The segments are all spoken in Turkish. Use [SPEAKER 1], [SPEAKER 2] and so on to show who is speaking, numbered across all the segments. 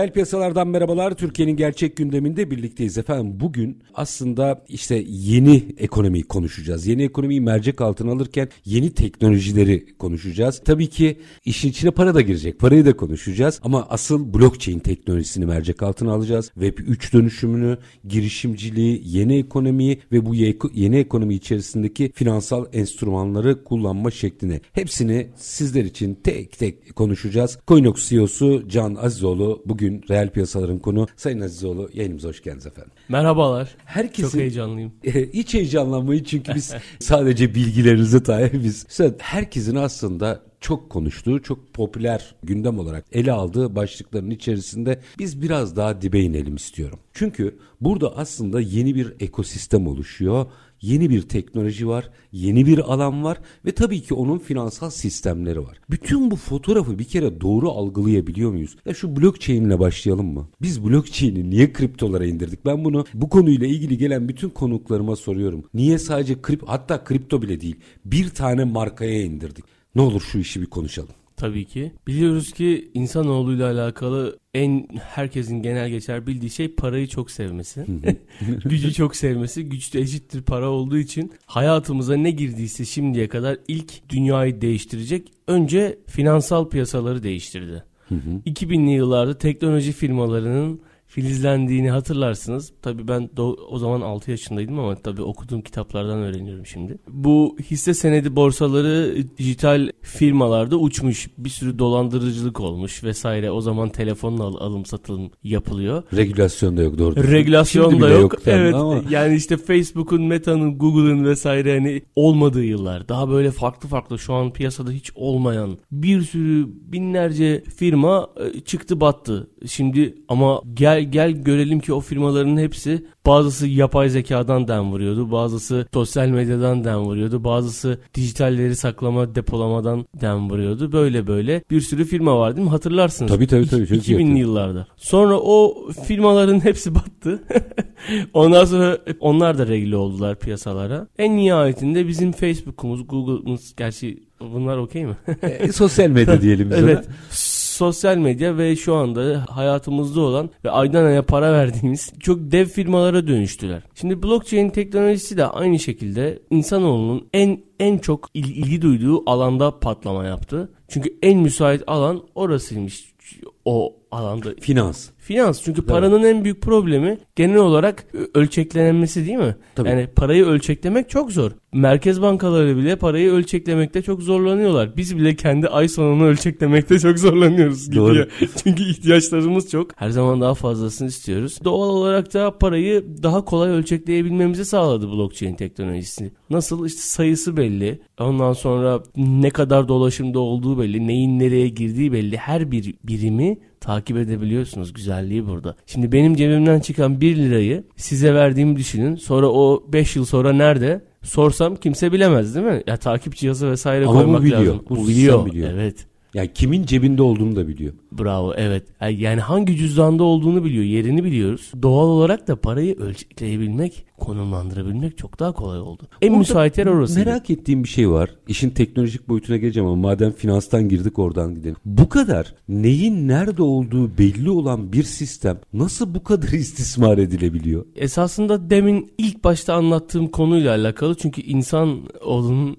[SPEAKER 1] Reel piyasalardan merhabalar. Türkiye'nin gerçek gündeminde birlikteyiz efendim. Bugün aslında işte yeni ekonomiyi konuşacağız. Yeni ekonomiyi mercek altına alırken yeni teknolojileri konuşacağız. Tabii ki işin içine para da girecek. Parayı da konuşacağız. Ama asıl blockchain teknolojisini mercek altına alacağız. Web 3 dönüşümünü, girişimciliği, yeni ekonomiyi ve bu yeni ekonomi içerisindeki finansal enstrümanları kullanma şeklini. Hepsini sizler için tek tek konuşacağız. Coinox CEO'su Can Azizoğlu bugün Bugün reel piyasaların konu Sayın Azizoğlu yayınımıza hoş geldiniz efendim.
[SPEAKER 2] Merhabalar.
[SPEAKER 1] Herkesin,
[SPEAKER 2] Çok heyecanlıyım.
[SPEAKER 1] hiç heyecanlanmayın çünkü biz sadece bilgilerinize tabiiz. Herkesin aslında çok konuştuğu, çok popüler gündem olarak ele aldığı başlıkların içerisinde biz biraz daha dibe inelim istiyorum. Çünkü burada aslında yeni bir ekosistem oluşuyor yeni bir teknoloji var, yeni bir alan var ve tabii ki onun finansal sistemleri var. Bütün bu fotoğrafı bir kere doğru algılayabiliyor muyuz? Ya şu blockchain ile başlayalım mı? Biz blockchain'i niye kriptolara indirdik? Ben bunu bu konuyla ilgili gelen bütün konuklarıma soruyorum. Niye sadece kripto hatta kripto bile değil bir tane markaya indirdik? Ne olur şu işi bir konuşalım.
[SPEAKER 2] Tabii ki. Biliyoruz ki insanoğluyla alakalı en herkesin genel geçer bildiği şey parayı çok sevmesi. Gücü çok sevmesi. Güç de eşittir para olduğu için hayatımıza ne girdiyse şimdiye kadar ilk dünyayı değiştirecek önce finansal piyasaları değiştirdi. 2000'li yıllarda teknoloji firmalarının filizlendiğini hatırlarsınız. Tabii ben o zaman 6 yaşındaydım ama tabii okuduğum kitaplardan öğreniyorum şimdi. Bu hisse senedi borsaları dijital firmalarda uçmuş. Bir sürü dolandırıcılık olmuş vesaire. O zaman telefonla al alım satılım yapılıyor.
[SPEAKER 1] Regülasyon da yok doğru.
[SPEAKER 2] Regülasyon da yok. yok evet. Ama. Yani işte Facebook'un, Meta'nın, Google'ın vesaire hani olmadığı yıllar. Daha böyle farklı farklı şu an piyasada hiç olmayan bir sürü binlerce firma e, çıktı battı. Şimdi ama gel gel görelim ki o firmaların hepsi bazısı yapay zekadan dem vuruyordu. Bazısı sosyal medyadan dem vuruyordu. Bazısı dijitalleri saklama depolamadan dem vuruyordu. Böyle böyle bir sürü firma var değil mi? Hatırlarsınız.
[SPEAKER 1] Tabii tabii tabii.
[SPEAKER 2] 2000'li yıllarda. Sonra o firmaların hepsi battı. Ondan sonra onlar da regüle oldular piyasalara. En nihayetinde bizim Facebook'umuz, Google'ımız gerçi bunlar okey mi?
[SPEAKER 1] e, sosyal medya diyelim biz
[SPEAKER 2] Evet sosyal medya ve şu anda hayatımızda olan ve aydan aya para verdiğimiz çok dev firmalara dönüştüler. Şimdi blockchain teknolojisi de aynı şekilde insanoğlunun en en çok ilgi duyduğu alanda patlama yaptı. Çünkü en müsait alan orasıymış o alanda.
[SPEAKER 1] Finans.
[SPEAKER 2] Finans çünkü paranın en büyük problemi genel olarak ölçeklenmesi değil mi? Tabii. Yani parayı ölçeklemek çok zor. Merkez bankaları bile parayı ölçeklemekte çok zorlanıyorlar. Biz bile kendi ay sonunu ölçeklemekte çok zorlanıyoruz. Doğru. çünkü ihtiyaçlarımız çok. Her zaman daha fazlasını istiyoruz. Doğal olarak da parayı daha kolay ölçekleyebilmemizi sağladı blockchain teknolojisi. Nasıl? işte sayısı belli. Ondan sonra ne kadar dolaşımda olduğu belli. Neyin nereye girdiği belli. Her bir birimi takip edebiliyorsunuz. Güzelliği burada. Şimdi benim cebimden çıkan 1 lirayı size verdiğimi düşünün. Sonra o 5 yıl sonra nerede? Sorsam kimse bilemez değil mi? Ya takip cihazı vesaire
[SPEAKER 1] Ama
[SPEAKER 2] koymak
[SPEAKER 1] bu biliyor.
[SPEAKER 2] lazım.
[SPEAKER 1] Bu biliyor. biliyor.
[SPEAKER 2] Evet.
[SPEAKER 1] Yani kimin cebinde olduğunu da biliyor.
[SPEAKER 2] Bravo evet. Yani hangi cüzdanda olduğunu biliyor, yerini biliyoruz. Doğal olarak da parayı ölçekleyebilmek, konumlandırabilmek çok daha kolay oldu. En Orada müsait yer orası.
[SPEAKER 1] Merak ettiğim bir şey var. İşin teknolojik boyutuna geleceğim ama madem finanstan girdik oradan gidelim. Bu kadar neyin nerede olduğu belli olan bir sistem nasıl bu kadar istismar edilebiliyor?
[SPEAKER 2] Esasında demin ilk başta anlattığım konuyla alakalı çünkü insan olunun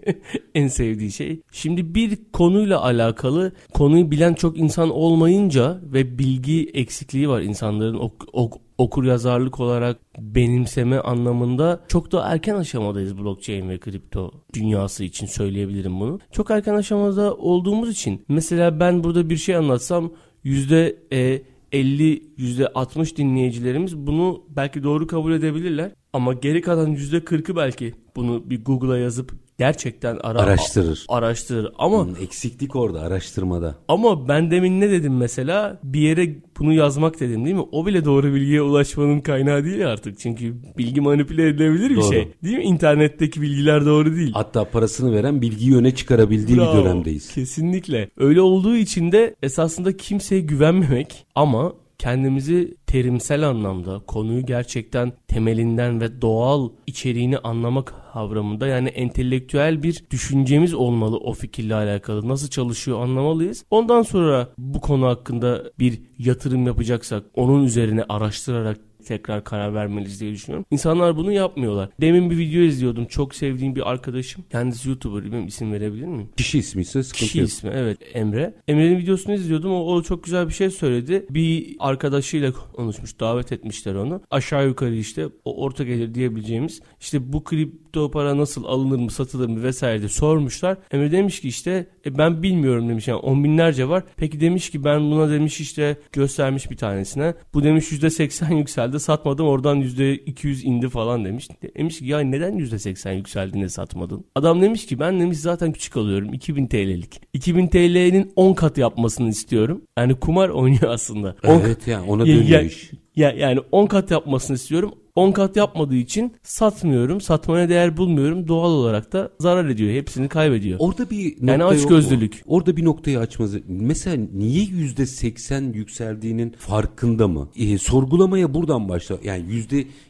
[SPEAKER 2] en sevdiği şey. Şimdi bir konuyla alakalı konuyu bilen çok insan olmayınca ve bilgi eksikliği var insanların ok, ok, okur yazarlık olarak benimseme anlamında çok da erken aşamadayız blockchain ve kripto dünyası için söyleyebilirim bunu. Çok erken aşamada olduğumuz için mesela ben burada bir şey anlatsam yüzde e, 50 %60 dinleyicilerimiz bunu belki doğru kabul edebilirler. Ama geri kalan %40'ı belki bunu bir Google'a yazıp gerçekten ara,
[SPEAKER 1] araştırır.
[SPEAKER 2] Araştırır ama
[SPEAKER 1] hmm, eksiklik orada araştırmada.
[SPEAKER 2] Ama ben demin ne dedim mesela? Bir yere bunu yazmak dedim değil mi? O bile doğru bilgiye ulaşmanın kaynağı değil artık. Çünkü bilgi manipüle edilebilir bir doğru. şey. Değil mi? İnternetteki bilgiler doğru değil.
[SPEAKER 1] Hatta parasını veren bilgiyi öne çıkarabildiği Bravo, bir dönemdeyiz.
[SPEAKER 2] Kesinlikle. Öyle olduğu için de esasında kimseye güvenmemek ama kendimizi terimsel anlamda konuyu gerçekten temelinden ve doğal içeriğini anlamak kavramında yani entelektüel bir düşüncemiz olmalı o fikirle alakalı. Nasıl çalışıyor anlamalıyız. Ondan sonra bu konu hakkında bir yatırım yapacaksak onun üzerine araştırarak tekrar karar vermeliyiz diye düşünüyorum. İnsanlar bunu yapmıyorlar. Demin bir video izliyordum. Çok sevdiğim bir arkadaşım. Kendisi YouTuber. Bilmiyorum isim verebilir miyim?
[SPEAKER 1] Kişi ismi ise sıkıntı
[SPEAKER 2] Kişi yok. ismi evet Emre. Emre'nin videosunu izliyordum. O, o çok güzel bir şey söyledi. Bir arkadaşıyla konuşmuş. Davet etmişler onu. Aşağı yukarı işte o orta gelir diyebileceğimiz işte bu kripto para nasıl alınır mı satılır mı vesaire de sormuşlar. Emre demiş ki işte e, ben bilmiyorum demiş yani on binlerce var. Peki demiş ki ben buna demiş işte göstermiş bir tanesine. Bu demiş %80 yükseldi satmadım oradan %200 indi falan demiş. Demiş ki ya neden %80 yükseldiğinde satmadın? Adam demiş ki ben demiş zaten küçük alıyorum 2000 TL'lik. 2000 TL'nin 10 kat yapmasını istiyorum. Yani kumar oynuyor aslında.
[SPEAKER 1] Evet yani ona dönüyor iş.
[SPEAKER 2] Ya, yani 10 kat yapmasını istiyorum. 10 kat yapmadığı için satmıyorum. Satmaya değer bulmuyorum. Doğal olarak da zarar ediyor. Hepsini kaybediyor.
[SPEAKER 1] Orada bir nokta yani aç gözlülük. Orada bir noktayı açmazı. Mesela niye %80 yükseldiğinin farkında mı? E, sorgulamaya buradan başla. Yani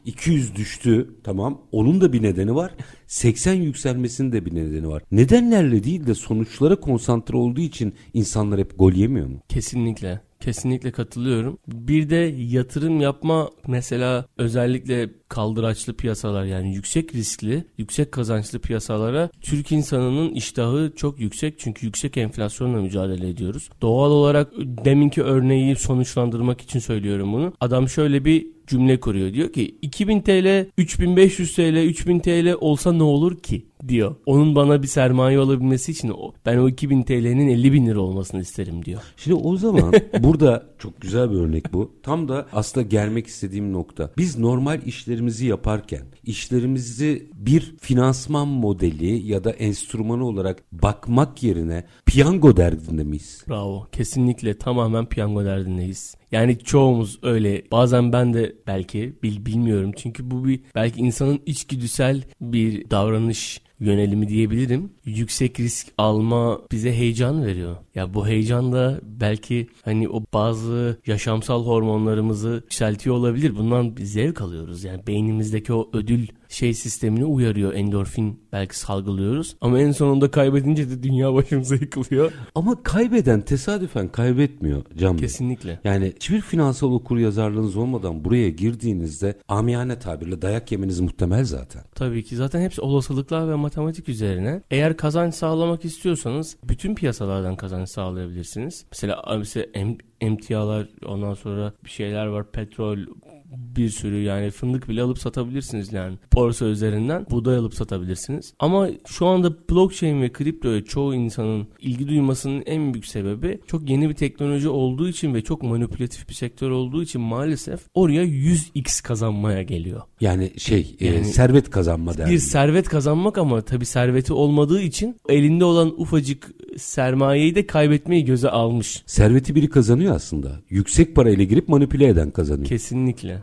[SPEAKER 1] %200 düştü. Tamam. Onun da bir nedeni var. 80 yükselmesinin de bir nedeni var. Nedenlerle değil de sonuçlara konsantre olduğu için insanlar hep gol yemiyor mu?
[SPEAKER 2] Kesinlikle. Kesinlikle katılıyorum. Bir de yatırım yapma mesela özellikle kaldıraçlı piyasalar yani yüksek riskli, yüksek kazançlı piyasalara Türk insanının iştahı çok yüksek çünkü yüksek enflasyonla mücadele ediyoruz. Doğal olarak deminki örneği sonuçlandırmak için söylüyorum bunu. Adam şöyle bir cümle kuruyor. Diyor ki 2000 TL, 3500 TL, 3000 TL olsa ne olur ki? diyor. Onun bana bir sermaye olabilmesi için o, ben o 2000 TL'nin 50 bin lira olmasını isterim diyor.
[SPEAKER 1] Şimdi o zaman burada çok güzel bir örnek bu. Tam da aslında gelmek istediğim nokta. Biz normal işlerimizi yaparken işlerimizi bir finansman modeli ya da enstrümanı olarak bakmak yerine piyango derdinde miyiz?
[SPEAKER 2] Bravo. Kesinlikle tamamen piyango derdindeyiz. Yani çoğumuz öyle. Bazen ben de belki bil, bilmiyorum. Çünkü bu bir belki insanın içgüdüsel bir davranış yönelimi diyebilirim. Yüksek risk alma bize heyecan veriyor. Ya bu heyecan da belki hani o bazı yaşamsal hormonlarımızı yükseltiyor olabilir. Bundan zevk alıyoruz. Yani beynimizdeki o ödül şey sistemini uyarıyor. Endorfin belki salgılıyoruz. Ama en sonunda kaybedince de dünya başımıza yıkılıyor.
[SPEAKER 1] Ama kaybeden tesadüfen kaybetmiyor Can
[SPEAKER 2] Kesinlikle.
[SPEAKER 1] Yani hiçbir finansal okur yazarlığınız olmadan buraya girdiğinizde amiyane tabirle dayak yemeniz muhtemel zaten.
[SPEAKER 2] Tabii ki zaten hepsi olasılıklar ve matematik üzerine. Eğer kazanç sağlamak istiyorsanız bütün piyasalardan kazanç sağlayabilirsiniz. Mesela, mesela em, emtialar ondan sonra bir şeyler var petrol bir sürü yani fındık bile alıp satabilirsiniz yani borsa üzerinden buğday alıp satabilirsiniz. Ama şu anda blockchain ve kriptoya çoğu insanın ilgi duymasının en büyük sebebi çok yeni bir teknoloji olduğu için ve çok manipülatif bir sektör olduğu için maalesef oraya 100x kazanmaya geliyor.
[SPEAKER 1] Yani şey e, yani, e, servet kazanma derdi.
[SPEAKER 2] Bir servet kazanmak ama tabii serveti olmadığı için elinde olan ufacık sermayeyi de kaybetmeyi göze almış.
[SPEAKER 1] Serveti biri kazanıyor aslında. Yüksek parayla girip manipüle eden kazanıyor.
[SPEAKER 2] Kesinlikle.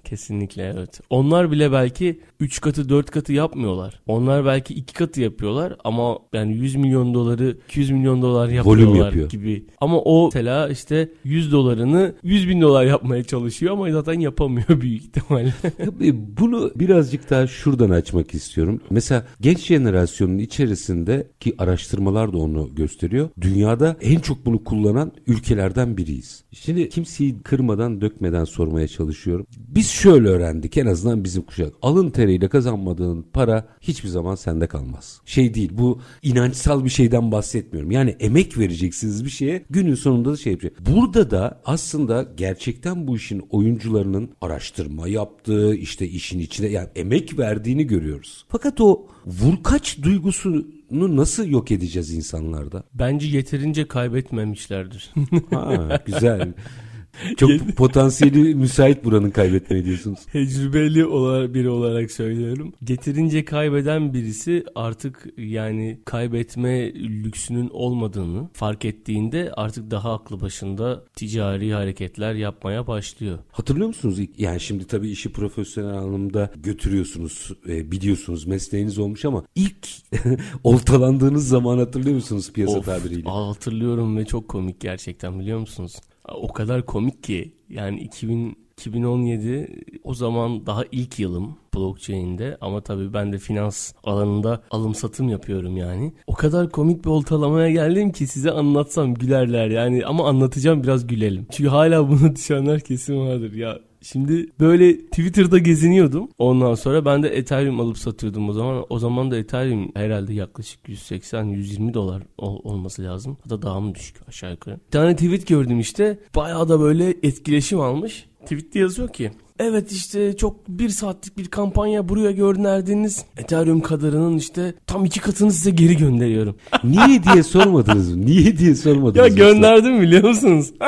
[SPEAKER 2] Kesinlikle evet. Onlar bile belki 3 katı 4 katı yapmıyorlar. Onlar belki 2 katı yapıyorlar ama yani 100 milyon doları 200 milyon dolar yapıyorlar yapıyor. gibi. Ama o mesela işte 100 dolarını 100 bin dolar yapmaya çalışıyor ama zaten yapamıyor büyük ihtimalle.
[SPEAKER 1] Bunu birazcık daha şuradan açmak istiyorum. Mesela genç jenerasyonun içerisinde ki araştırmalar da onu gösteriyor. Dünyada en çok bunu kullanan ülkelerden biriyiz. Şimdi kimseyi kırmadan dökmeden sormaya çalışıyorum. Biz şöyle öğrendik en azından bizim kuşak. Alın teriyle kazanmadığın para hiçbir zaman sende kalmaz. Şey değil bu inançsal bir şeyden bahsetmiyorum. Yani emek vereceksiniz bir şeye günün sonunda da şey yapacak. Burada da aslında gerçekten bu işin oyuncularının araştırma yaptığı işte işin içine yani emek verdiğini görüyoruz. Fakat o vurkaç duygusunu nasıl yok edeceğiz insanlarda?
[SPEAKER 2] Bence yeterince kaybetmemişlerdir.
[SPEAKER 1] ha, güzel. Çok potansiyeli müsait buranın kaybetmeye diyorsunuz.
[SPEAKER 2] Tecrübeli olarak biri olarak söylüyorum. Getirince kaybeden birisi artık yani kaybetme lüksünün olmadığını fark ettiğinde artık daha aklı başında ticari hareketler yapmaya başlıyor.
[SPEAKER 1] Hatırlıyor musunuz? Yani şimdi tabii işi profesyonel anlamda götürüyorsunuz, e, biliyorsunuz mesleğiniz olmuş ama ilk oltalandığınız zaman hatırlıyor musunuz piyasa of, tabiriyle?
[SPEAKER 2] Hatırlıyorum ve çok komik gerçekten biliyor musunuz? O kadar komik ki yani 2000 2017 o zaman daha ilk yılım blockchain'de ama tabii ben de finans alanında alım satım yapıyorum yani. O kadar komik bir oltalamaya geldim ki size anlatsam gülerler yani ama anlatacağım biraz gülelim. Çünkü hala bunu düşünenler kesin vardır ya. Şimdi böyle Twitter'da geziniyordum. Ondan sonra ben de Ethereum alıp satıyordum o zaman. O zaman da Ethereum herhalde yaklaşık 180-120 dolar ol- olması lazım. Hatta daha mı düşük aşağı yukarı. Bir tane tweet gördüm işte. Bayağı da böyle etkileşim almış. Tweette yazıyor ki Evet işte çok bir saatlik bir kampanya buraya gönderdiğiniz Ethereum kadarının işte tam iki katını size geri gönderiyorum.
[SPEAKER 1] Niye diye sormadınız mı? Niye diye sormadınız
[SPEAKER 2] Ya gönderdim biliyor musunuz?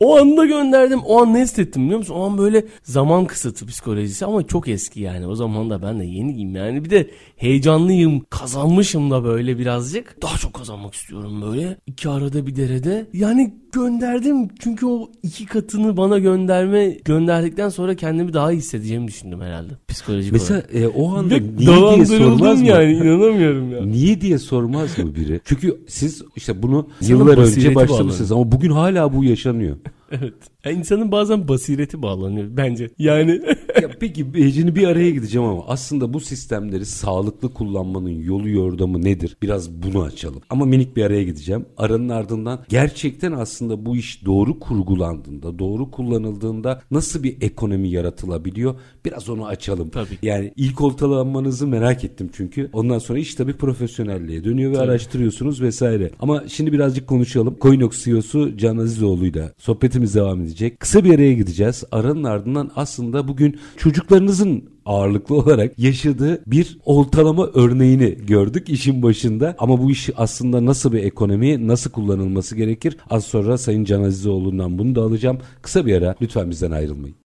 [SPEAKER 2] o anda gönderdim. O an ne hissettim biliyor musun? O an böyle zaman kısıtı psikolojisi ama çok eski yani. O zaman da ben de yeniyim yani. Bir de heyecanlıyım. Kazanmışım da böyle birazcık. Daha çok kazanmak istiyorum böyle. İki arada bir derede. Yani gönderdim. Çünkü o iki katını bana gönderme gönderdikten sonra kendimi daha iyi hissedeceğimi düşündüm herhalde. Psikolojik
[SPEAKER 1] Mesela olarak. E, o anda Ve niye diye sormaz mı?
[SPEAKER 2] yani inanamıyorum ya.
[SPEAKER 1] Niye diye sormaz mı biri? Çünkü siz işte bunu Sana yıllar önce başlamışsınız ama bugün hala bu yaşanıyor.
[SPEAKER 2] Evet. Yani insanın bazen basireti bağlanıyor bence. Yani.
[SPEAKER 1] ya peki şimdi bir araya gideceğim ama aslında bu sistemleri sağlıklı kullanmanın yolu yordamı nedir? Biraz bunu açalım. Ama minik bir araya gideceğim. Aranın ardından gerçekten aslında bu iş doğru kurgulandığında, doğru kullanıldığında nasıl bir ekonomi yaratılabiliyor? Biraz onu açalım.
[SPEAKER 2] Tabii.
[SPEAKER 1] Yani ilk oltalanmanızı merak ettim çünkü. Ondan sonra iş tabii profesyonelliğe dönüyor ve tabii. araştırıyorsunuz vesaire. Ama şimdi birazcık konuşalım. Coinox CEO'su Can Azizoğlu'yla sohbetimiz devam edecek. Kısa bir araya gideceğiz. Aranın ardından aslında bugün çocuklarınızın ağırlıklı olarak yaşadığı bir oltalama örneğini gördük işin başında. Ama bu iş aslında nasıl bir ekonomi, nasıl kullanılması gerekir? Az sonra Sayın Can Azizoğlu'ndan bunu da alacağım. Kısa bir ara lütfen bizden ayrılmayın.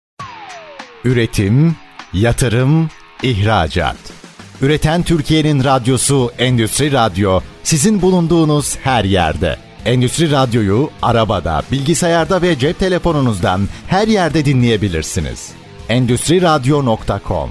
[SPEAKER 3] Üretim, yatırım, ihracat. Üreten Türkiye'nin radyosu Endüstri Radyo sizin bulunduğunuz her yerde. Endüstri Radyo'yu arabada, bilgisayarda ve cep telefonunuzdan her yerde dinleyebilirsiniz. Endüstri Radyo.com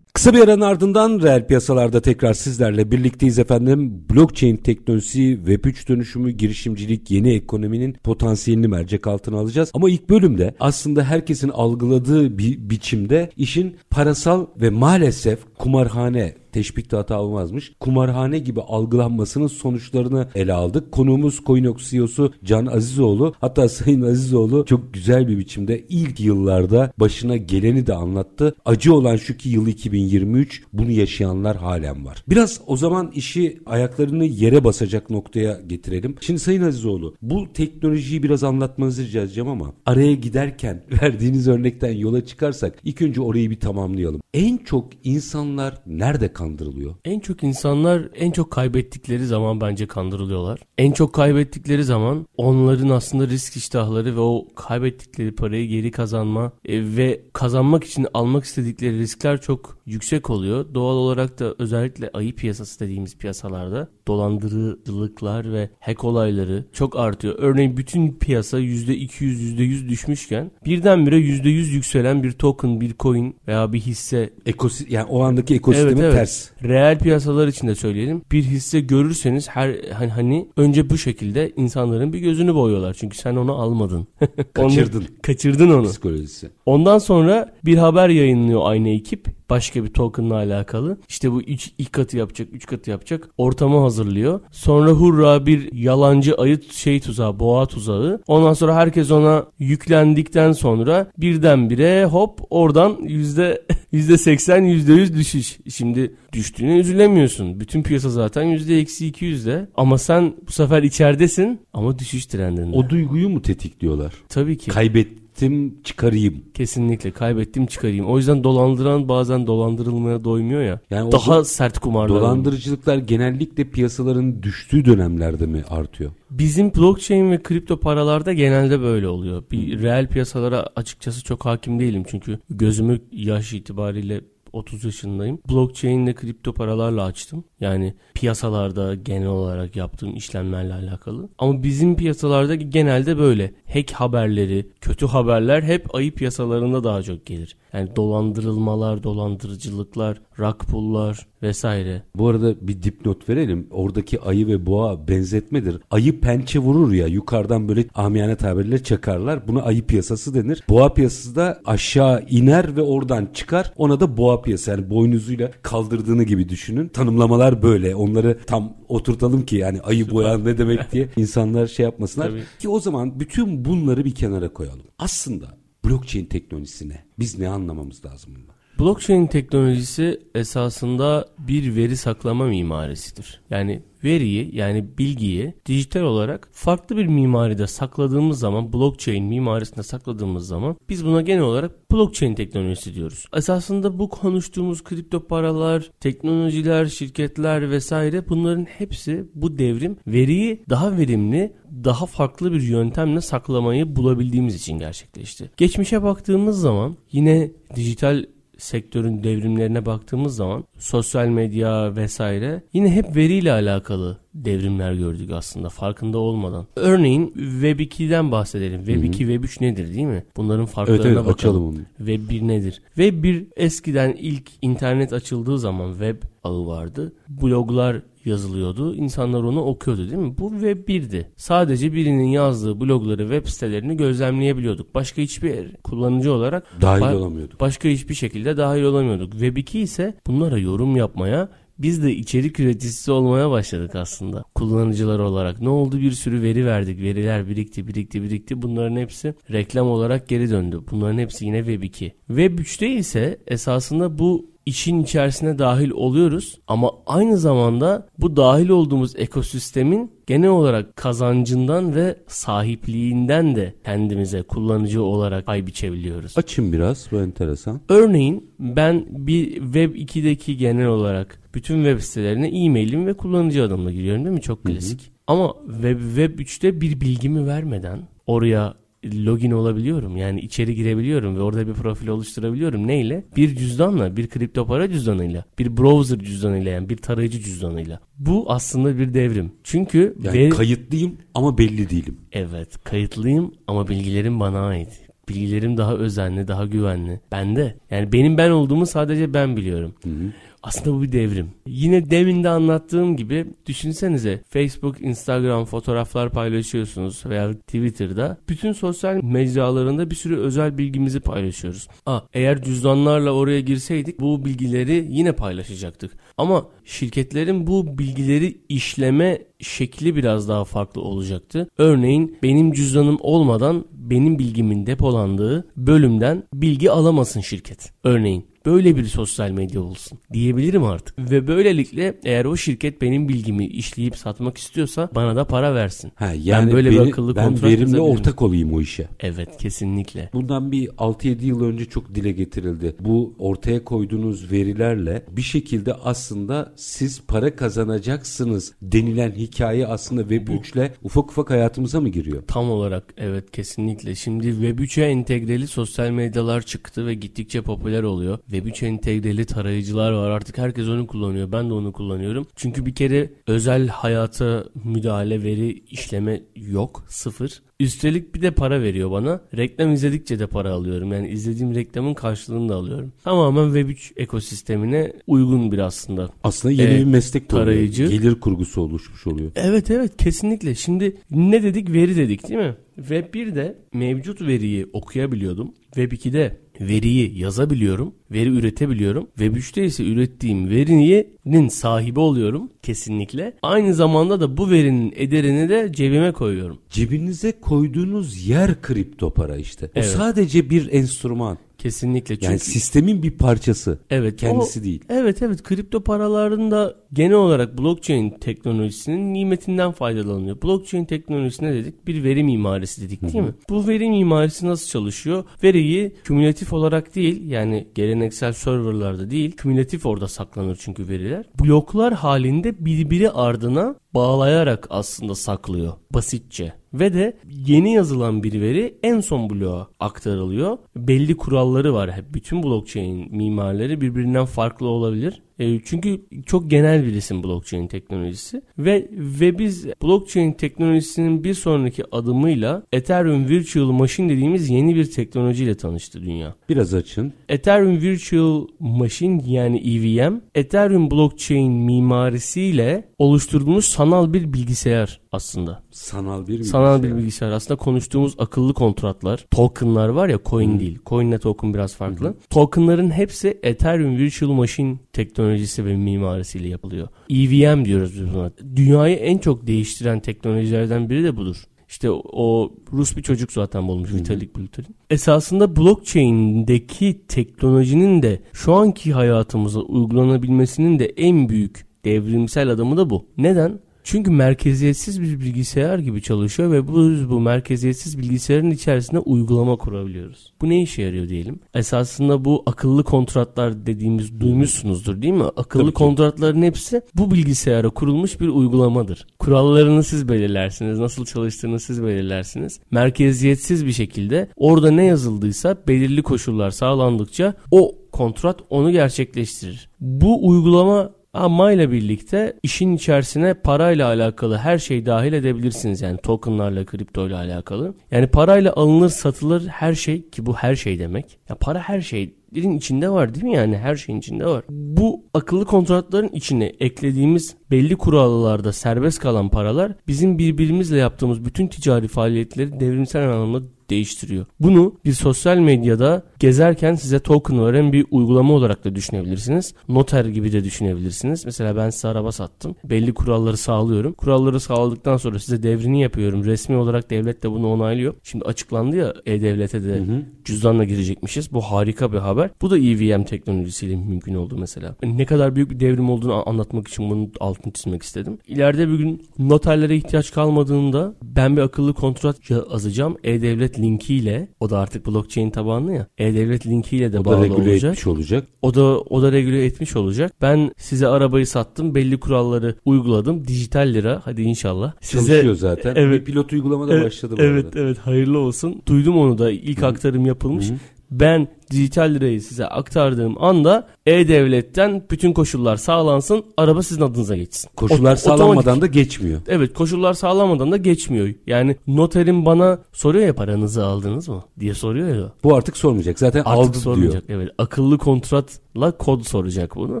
[SPEAKER 1] Kısa bir aranın ardından reel piyasalarda tekrar sizlerle birlikteyiz efendim. Blockchain teknolojisi, Web3 dönüşümü, girişimcilik, yeni ekonominin potansiyelini mercek altına alacağız. Ama ilk bölümde aslında herkesin algıladığı bir biçimde işin parasal ve maalesef kumarhane teşbihte hata olmazmış. Kumarhane gibi algılanmasının sonuçlarını ele aldık. Konuğumuz Coinox CEO'su Can Azizoğlu. Hatta Sayın Azizoğlu çok güzel bir biçimde ilk yıllarda başına geleni de anlattı. Acı olan şu ki yıl 2023 bunu yaşayanlar halen var. Biraz o zaman işi ayaklarını yere basacak noktaya getirelim. Şimdi Sayın Azizoğlu bu teknolojiyi biraz anlatmanızı rica edeceğim ama araya giderken verdiğiniz örnekten yola çıkarsak ilk önce orayı bir tamamlayalım. En çok insanlar nerede kandırılıyor?
[SPEAKER 2] En çok insanlar en çok kaybettikleri zaman bence kandırılıyorlar. En çok kaybettikleri zaman onların aslında risk iştahları ve o kaybettikleri parayı geri kazanma e, ve kazanmak için almak istedikleri riskler çok yüksek oluyor. Doğal olarak da özellikle ayı piyasası dediğimiz piyasalarda dolandırıcılıklar ve hack olayları çok artıyor. Örneğin bütün piyasa %200 %100 düşmüşken birdenbire %100 yükselen bir token, bir coin veya bir hisse
[SPEAKER 1] Ekosi yani o andaki ekosistemin evet, evet. ters.
[SPEAKER 2] Reel piyasalar için de söyleyelim. Bir hisse görürseniz her hani, hani önce bu şekilde insanların bir gözünü boyuyorlar. Çünkü sen onu almadın.
[SPEAKER 1] Kaçırdın.
[SPEAKER 2] onu, kaçırdın onu.
[SPEAKER 1] Psikolojisi.
[SPEAKER 2] Ondan sonra bir haber yayınlıyor aynı ekip başka bir tokenla alakalı. İşte bu üç, ilk katı yapacak, üç katı yapacak. Ortamı hazırlıyor. Sonra hurra bir yalancı ayıt şey tuzağı, boğa tuzağı. Ondan sonra herkes ona yüklendikten sonra birdenbire hop oradan yüzde yüzde seksen, yüzde yüz düşüş. Şimdi düştüğüne üzülemiyorsun. Bütün piyasa zaten yüzde eksi iki yüzde. Ama sen bu sefer içeridesin ama düşüş trendinde.
[SPEAKER 1] O duyguyu mu tetikliyorlar?
[SPEAKER 2] Tabii ki.
[SPEAKER 1] Kaybet kaybettim çıkarayım.
[SPEAKER 2] Kesinlikle kaybettim çıkarayım. O yüzden dolandıran bazen dolandırılmaya doymuyor ya.
[SPEAKER 1] Yani
[SPEAKER 2] daha
[SPEAKER 1] o
[SPEAKER 2] sert kumarlar.
[SPEAKER 1] Dolandırıcılıklar genellikle piyasaların düştüğü dönemlerde mi artıyor?
[SPEAKER 2] Bizim blockchain ve kripto paralarda genelde böyle oluyor. Bir reel piyasalara açıkçası çok hakim değilim çünkü gözümü yaş itibariyle 30 yaşındayım. Blockchain ile kripto paralarla açtım. Yani piyasalarda genel olarak yaptığım işlemlerle alakalı. Ama bizim piyasalarda genelde böyle. Hack haberleri, kötü haberler hep ayı piyasalarında daha çok gelir. Yani dolandırılmalar, dolandırıcılıklar, rug pull'lar vesaire.
[SPEAKER 1] Bu arada bir dipnot verelim. Oradaki ayı ve boğa benzetmedir. Ayı pençe vurur ya yukarıdan böyle amiyane tabirle çakarlar. Buna ayı piyasası denir. Boğa piyasası da aşağı iner ve oradan çıkar. Ona da boğa piyası yani boynuzuyla kaldırdığını gibi düşünün. Tanımlamalar böyle. Onları tam oturtalım ki yani ayı boğa ne demek diye insanlar şey yapmasınlar. Tabii. Ki o zaman bütün bunları bir kenara koyalım. Aslında blockchain teknolojisine biz ne anlamamız lazım bundan?
[SPEAKER 2] Blockchain teknolojisi esasında bir veri saklama mimarisidir. Yani veriyi yani bilgiyi dijital olarak farklı bir mimaride sakladığımız zaman blockchain mimarisinde sakladığımız zaman biz buna genel olarak blockchain teknolojisi diyoruz. Esasında bu konuştuğumuz kripto paralar, teknolojiler, şirketler vesaire bunların hepsi bu devrim veriyi daha verimli, daha farklı bir yöntemle saklamayı bulabildiğimiz için gerçekleşti. Geçmişe baktığımız zaman yine dijital sektörün devrimlerine baktığımız zaman sosyal medya vesaire yine hep veriyle alakalı devrimler gördük aslında farkında olmadan. Örneğin Web 2'den bahsedelim. Web 2, Web 3 nedir değil mi? Bunların farklarına evet, evet, bakalım. Onu. Web 1 nedir? Web 1 eskiden ilk internet açıldığı zaman web ağı vardı. Bloglar yazılıyordu. İnsanlar onu okuyordu değil mi? Bu Web 1'di. Sadece birinin yazdığı blogları, web sitelerini gözlemleyebiliyorduk. Başka hiçbir kullanıcı olarak
[SPEAKER 1] dahil ba- olamıyorduk.
[SPEAKER 2] Başka hiçbir şekilde dahil olamıyorduk. Web 2 ise bunlara yorum yapmaya biz de içerik üreticisi olmaya başladık aslında kullanıcılar olarak. Ne oldu bir sürü veri verdik. Veriler birikti birikti birikti. Bunların hepsi reklam olarak geri döndü. Bunların hepsi yine Web 2. Web 3'te ise esasında bu işin içerisine dahil oluyoruz ama aynı zamanda bu dahil olduğumuz ekosistemin genel olarak kazancından ve sahipliğinden de kendimize kullanıcı olarak pay biçebiliyoruz.
[SPEAKER 1] Açın biraz bu enteresan.
[SPEAKER 2] Örneğin ben bir Web 2'deki genel olarak bütün web sitelerine e-mailim ve kullanıcı adımla giriyorum değil mi? Çok klasik. Hı hı. Ama Web, Web 3'te bir bilgimi vermeden oraya login olabiliyorum. Yani içeri girebiliyorum ve orada bir profil oluşturabiliyorum. Neyle? Bir cüzdanla, bir kripto para cüzdanıyla, bir browser cüzdanıyla yani bir tarayıcı cüzdanıyla. Bu aslında bir devrim. Çünkü
[SPEAKER 1] yani veri... kayıtlıyım ama belli değilim.
[SPEAKER 2] Evet, kayıtlıyım ama bilgilerim bana ait. Bilgilerim daha özenli, daha güvenli. Bende. Yani benim ben olduğumu sadece ben biliyorum. Hı hı. Aslında bu bir devrim. Yine demin de anlattığım gibi düşünsenize Facebook, Instagram fotoğraflar paylaşıyorsunuz veya Twitter'da bütün sosyal mecralarında bir sürü özel bilgimizi paylaşıyoruz. Aa, eğer cüzdanlarla oraya girseydik bu bilgileri yine paylaşacaktık. Ama şirketlerin bu bilgileri işleme şekli biraz daha farklı olacaktı. Örneğin benim cüzdanım olmadan benim bilgimin depolandığı bölümden bilgi alamasın şirket. Örneğin böyle bir sosyal medya olsun diyebilirim artık. Ve böylelikle eğer o şirket benim bilgimi işleyip satmak istiyorsa bana da para versin.
[SPEAKER 1] Ha, yani ben böyle beni, bir akıllı ben verimli ortak olayım o işe.
[SPEAKER 2] Evet kesinlikle.
[SPEAKER 1] Bundan bir 6-7 yıl önce çok dile getirildi. Bu ortaya koyduğunuz verilerle bir şekilde aslında siz para kazanacaksınız denilen hikaye aslında Web 3 ile ufak ufak hayatımıza mı giriyor?
[SPEAKER 2] Tam olarak evet kesinlikle. Şimdi Web 3'e entegreli sosyal medyalar çıktı ve gittikçe popüler oluyor. Web3 entegreli tarayıcılar var. Artık herkes onu kullanıyor. Ben de onu kullanıyorum. Çünkü bir kere özel hayata müdahale, veri işleme yok. Sıfır. Üstelik bir de para veriyor bana. Reklam izledikçe de para alıyorum. Yani izlediğim reklamın karşılığını da alıyorum. Tamamen Web3 ekosistemine uygun bir aslında.
[SPEAKER 1] Aslında yeni ee, bir meslek tarayıcı. Gelir kurgusu oluşmuş oluyor.
[SPEAKER 2] Evet evet kesinlikle. Şimdi ne dedik? Veri dedik değil mi? Web 1'de mevcut veriyi okuyabiliyordum. Web 2'de veriyi yazabiliyorum, veri üretebiliyorum. Web 3'te ise ürettiğim verinin sahibi oluyorum kesinlikle. Aynı zamanda da bu verinin ederini de cebime koyuyorum.
[SPEAKER 1] Cebinize koyduğunuz yer kripto para işte. O evet. sadece bir enstrüman.
[SPEAKER 2] Kesinlikle.
[SPEAKER 1] Çünkü, yani sistemin bir parçası. Evet. Kendisi o, değil.
[SPEAKER 2] Evet evet kripto paraların da genel olarak blockchain teknolojisinin nimetinden faydalanıyor. Blockchain teknolojisi ne dedik? Bir veri mimarisi dedik değil mi? Bu veri mimarisi nasıl çalışıyor? Veriyi kümülatif olarak değil yani geleneksel serverlarda değil kümülatif orada saklanır çünkü veriler. Bloklar halinde birbiri ardına bağlayarak aslında saklıyor basitçe. Ve de yeni yazılan bir veri en son bloğa aktarılıyor. Belli kuralları var. Bütün blockchain mimarları birbirinden farklı olabilir. E, çünkü çok genel bir isim blockchain teknolojisi ve ve biz blockchain teknolojisinin bir sonraki adımıyla Ethereum Virtual Machine dediğimiz yeni bir teknolojiyle tanıştı dünya.
[SPEAKER 1] Biraz açın.
[SPEAKER 2] Ethereum Virtual Machine yani EVM, Ethereum blockchain mimarisiyle oluşturulmuş sanal bir bilgisayar aslında.
[SPEAKER 1] Sanal bir bilgisayar.
[SPEAKER 2] Sanal bir bilgisayar. Aslında konuştuğumuz akıllı kontratlar, tokenlar var ya coin hmm. değil. Coin ile token biraz farklı. Hmm. Tokenların hepsi Ethereum Virtual Machine teknolojisi ve mimarisiyle yapılıyor. EVM diyoruz biz buna. Dünyayı en çok değiştiren teknolojilerden biri de budur. İşte o Rus bir çocuk zaten bulmuş Vitalik Buterin. Esasında blockchain'deki teknolojinin de şu anki hayatımıza uygulanabilmesinin de en büyük devrimsel adımı da bu. Neden? Çünkü merkeziyetsiz bir bilgisayar gibi çalışıyor ve bu, bu merkeziyetsiz bilgisayarın içerisinde uygulama kurabiliyoruz. Bu ne işe yarıyor diyelim? Esasında bu akıllı kontratlar dediğimiz duymuşsunuzdur değil mi? Akıllı kontratların hepsi bu bilgisayara kurulmuş bir uygulamadır. Kurallarını siz belirlersiniz. Nasıl çalıştığını siz belirlersiniz. Merkeziyetsiz bir şekilde orada ne yazıldıysa belirli koşullar sağlandıkça o kontrat onu gerçekleştirir. Bu uygulama ama ile birlikte işin içerisine parayla alakalı her şey dahil edebilirsiniz. Yani tokenlarla, kripto ile alakalı. Yani parayla alınır satılır her şey ki bu her şey demek. Ya para her şeylerin içinde var değil mi yani her şeyin içinde var. Bu akıllı kontratların içine eklediğimiz belli kurallarda serbest kalan paralar bizim birbirimizle yaptığımız bütün ticari faaliyetleri devrimsel anlamda değiştiriyor. Bunu bir sosyal medyada gezerken size token veren bir uygulama olarak da düşünebilirsiniz. Noter gibi de düşünebilirsiniz. Mesela ben size araba sattım. Belli kuralları sağlıyorum. Kuralları sağladıktan sonra size devrini yapıyorum. Resmi olarak devlet de bunu onaylıyor. Şimdi açıklandı ya E-Devlet'e de hı hı. cüzdanla girecekmişiz. Bu harika bir haber. Bu da EVM teknolojisiyle mümkün oldu mesela. Ne kadar büyük bir devrim olduğunu anlatmak için bunu altını çizmek istedim. İleride bir gün noterlere ihtiyaç kalmadığında ben bir akıllı kontrat yazacağım. E-Devlet linkiyle o da artık blockchain tabanlı ya. E-Devlet linkiyle de o bağlı da regüle olacak.
[SPEAKER 1] etmiş olacak.
[SPEAKER 2] O da o da regüle etmiş olacak. Ben size arabayı sattım. Belli kuralları uyguladım. Dijital lira. Hadi inşallah.
[SPEAKER 1] Size, Çalışıyor zaten. Evet. Bir pilot uygulamada
[SPEAKER 2] evet,
[SPEAKER 1] başladı
[SPEAKER 2] bu Evet arada. evet hayırlı olsun. Duydum onu da. ilk Hı. aktarım yapılmış. Hı. Ben dijital lirayı size aktardığım anda e-devletten bütün koşullar sağlansın. Araba sizin adınıza geçsin.
[SPEAKER 1] Koşullar o, sağlanmadan otomatik. da geçmiyor.
[SPEAKER 2] Evet koşullar sağlanmadan da geçmiyor. Yani noterin bana soruyor ya paranızı aldınız mı diye soruyor ya.
[SPEAKER 1] Bu artık sormayacak. Zaten artık aldı sormayacak.
[SPEAKER 2] diyor. Evet akıllı kontratla kod soracak bunu.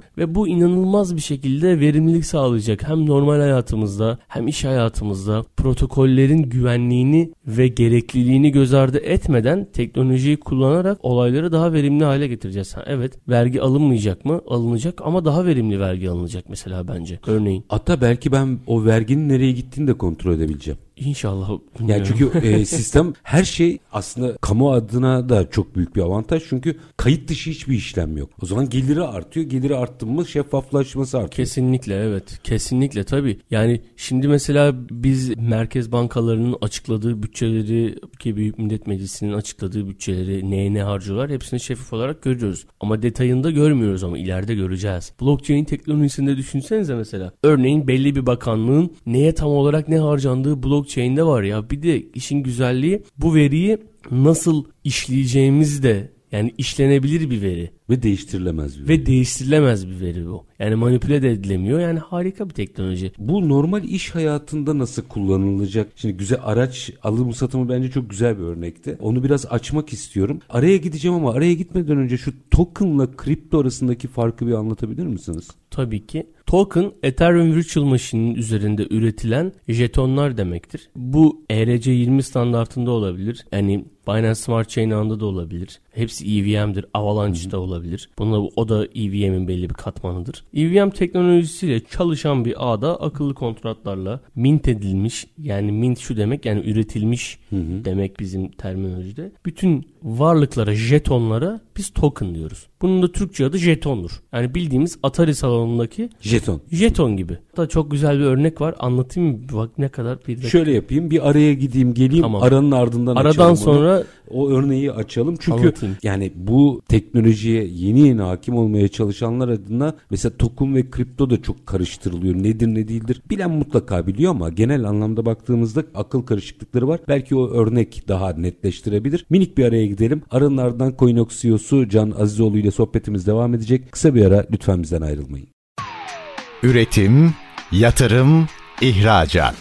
[SPEAKER 2] Ve bu inanılmaz bir şekilde verimlilik sağlayacak. Hem normal hayatımızda hem iş hayatımızda protokollerin güvenliğini ve gerekliliğini göz ardı etmeden teknolojiyi kullanarak olayları daha verimli hale getireceğiz. Ha, evet vergi alınmayacak mı? Alınacak ama daha verimli vergi alınacak mesela bence. Örneğin.
[SPEAKER 1] Hatta belki ben o verginin nereye gittiğini de kontrol edebileceğim.
[SPEAKER 2] İnşallah.
[SPEAKER 1] Yani çünkü e, sistem her şey aslında kamu adına da çok büyük bir avantaj. Çünkü kayıt dışı hiçbir işlem yok. O zaman geliri artıyor. Geliri arttı mı şeffaflaşması artıyor.
[SPEAKER 2] Kesinlikle evet. Kesinlikle tabii. Yani şimdi mesela biz merkez bankalarının açıkladığı bütçeleri ki Büyük Millet Meclisi'nin açıkladığı bütçeleri neye ne harcıyorlar hepsini şeffaf olarak görüyoruz. Ama detayında görmüyoruz ama ileride göreceğiz. Blockchain teknolojisinde düşünsenize mesela. Örneğin belli bir bakanlığın neye tam olarak ne harcandığı blockchain blockchain'de var ya. Bir de işin güzelliği bu veriyi nasıl işleyeceğimiz de yani işlenebilir bir veri.
[SPEAKER 1] Ve değiştirilemez bir
[SPEAKER 2] veri. Ve değiştirilemez bir veri bu. Yani manipüle de edilemiyor. Yani harika bir teknoloji.
[SPEAKER 1] Bu normal iş hayatında nasıl kullanılacak? Şimdi güzel araç alım satımı bence çok güzel bir örnekti. Onu biraz açmak istiyorum. Araya gideceğim ama araya gitmeden önce şu tokenla kripto arasındaki farkı bir anlatabilir misiniz?
[SPEAKER 2] Tabii ki. Token Ethereum Virtual Machine'in üzerinde üretilen jetonlar demektir. Bu ERC20 standartında olabilir. Yani Binance Smart Chain ağında da olabilir. Hepsi EVM'dir. Avalanche'da olabilir. Bunlar, o da EVM'in belli bir katmanıdır. EVM teknolojisiyle çalışan bir ağda akıllı kontratlarla mint edilmiş yani mint şu demek yani üretilmiş hı hı. demek bizim terminolojide. Bütün varlıklara, jetonlara biz token diyoruz. Bunun da Türkçe adı jetondur. Yani bildiğimiz Atari salonundaki
[SPEAKER 1] jeton.
[SPEAKER 2] Jeton gibi. Da çok güzel bir örnek var. Anlatayım mı? Bak ne kadar bir dakika.
[SPEAKER 1] Şöyle yapayım. Bir araya gideyim, geleyim. Tamam. Aranın ardından
[SPEAKER 2] Aradan sonra onu.
[SPEAKER 1] o örneği açalım. Çünkü anlatayım. yani bu teknolojiye yeni yeni hakim olmaya çalışanlar adına mesela token ve kripto da çok karıştırılıyor. Nedir ne değildir bilen mutlaka biliyor ama genel anlamda baktığımızda akıl karışıklıkları var. Belki o örnek daha netleştirebilir. Minik bir araya gidelim. Aranın ardından Coinox CEO'su Can Azizoğlu ile sohbetimiz devam edecek. Kısa bir ara lütfen bizden ayrılmayın.
[SPEAKER 3] Üretim, yatırım, ihracat.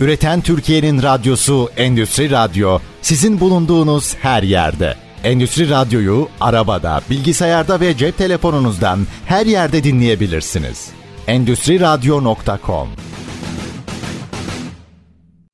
[SPEAKER 3] Üreten Türkiye'nin radyosu Endüstri Radyo sizin bulunduğunuz her yerde. Endüstri Radyo'yu arabada, bilgisayarda ve cep telefonunuzdan her yerde dinleyebilirsiniz. Endüstri Radyo.com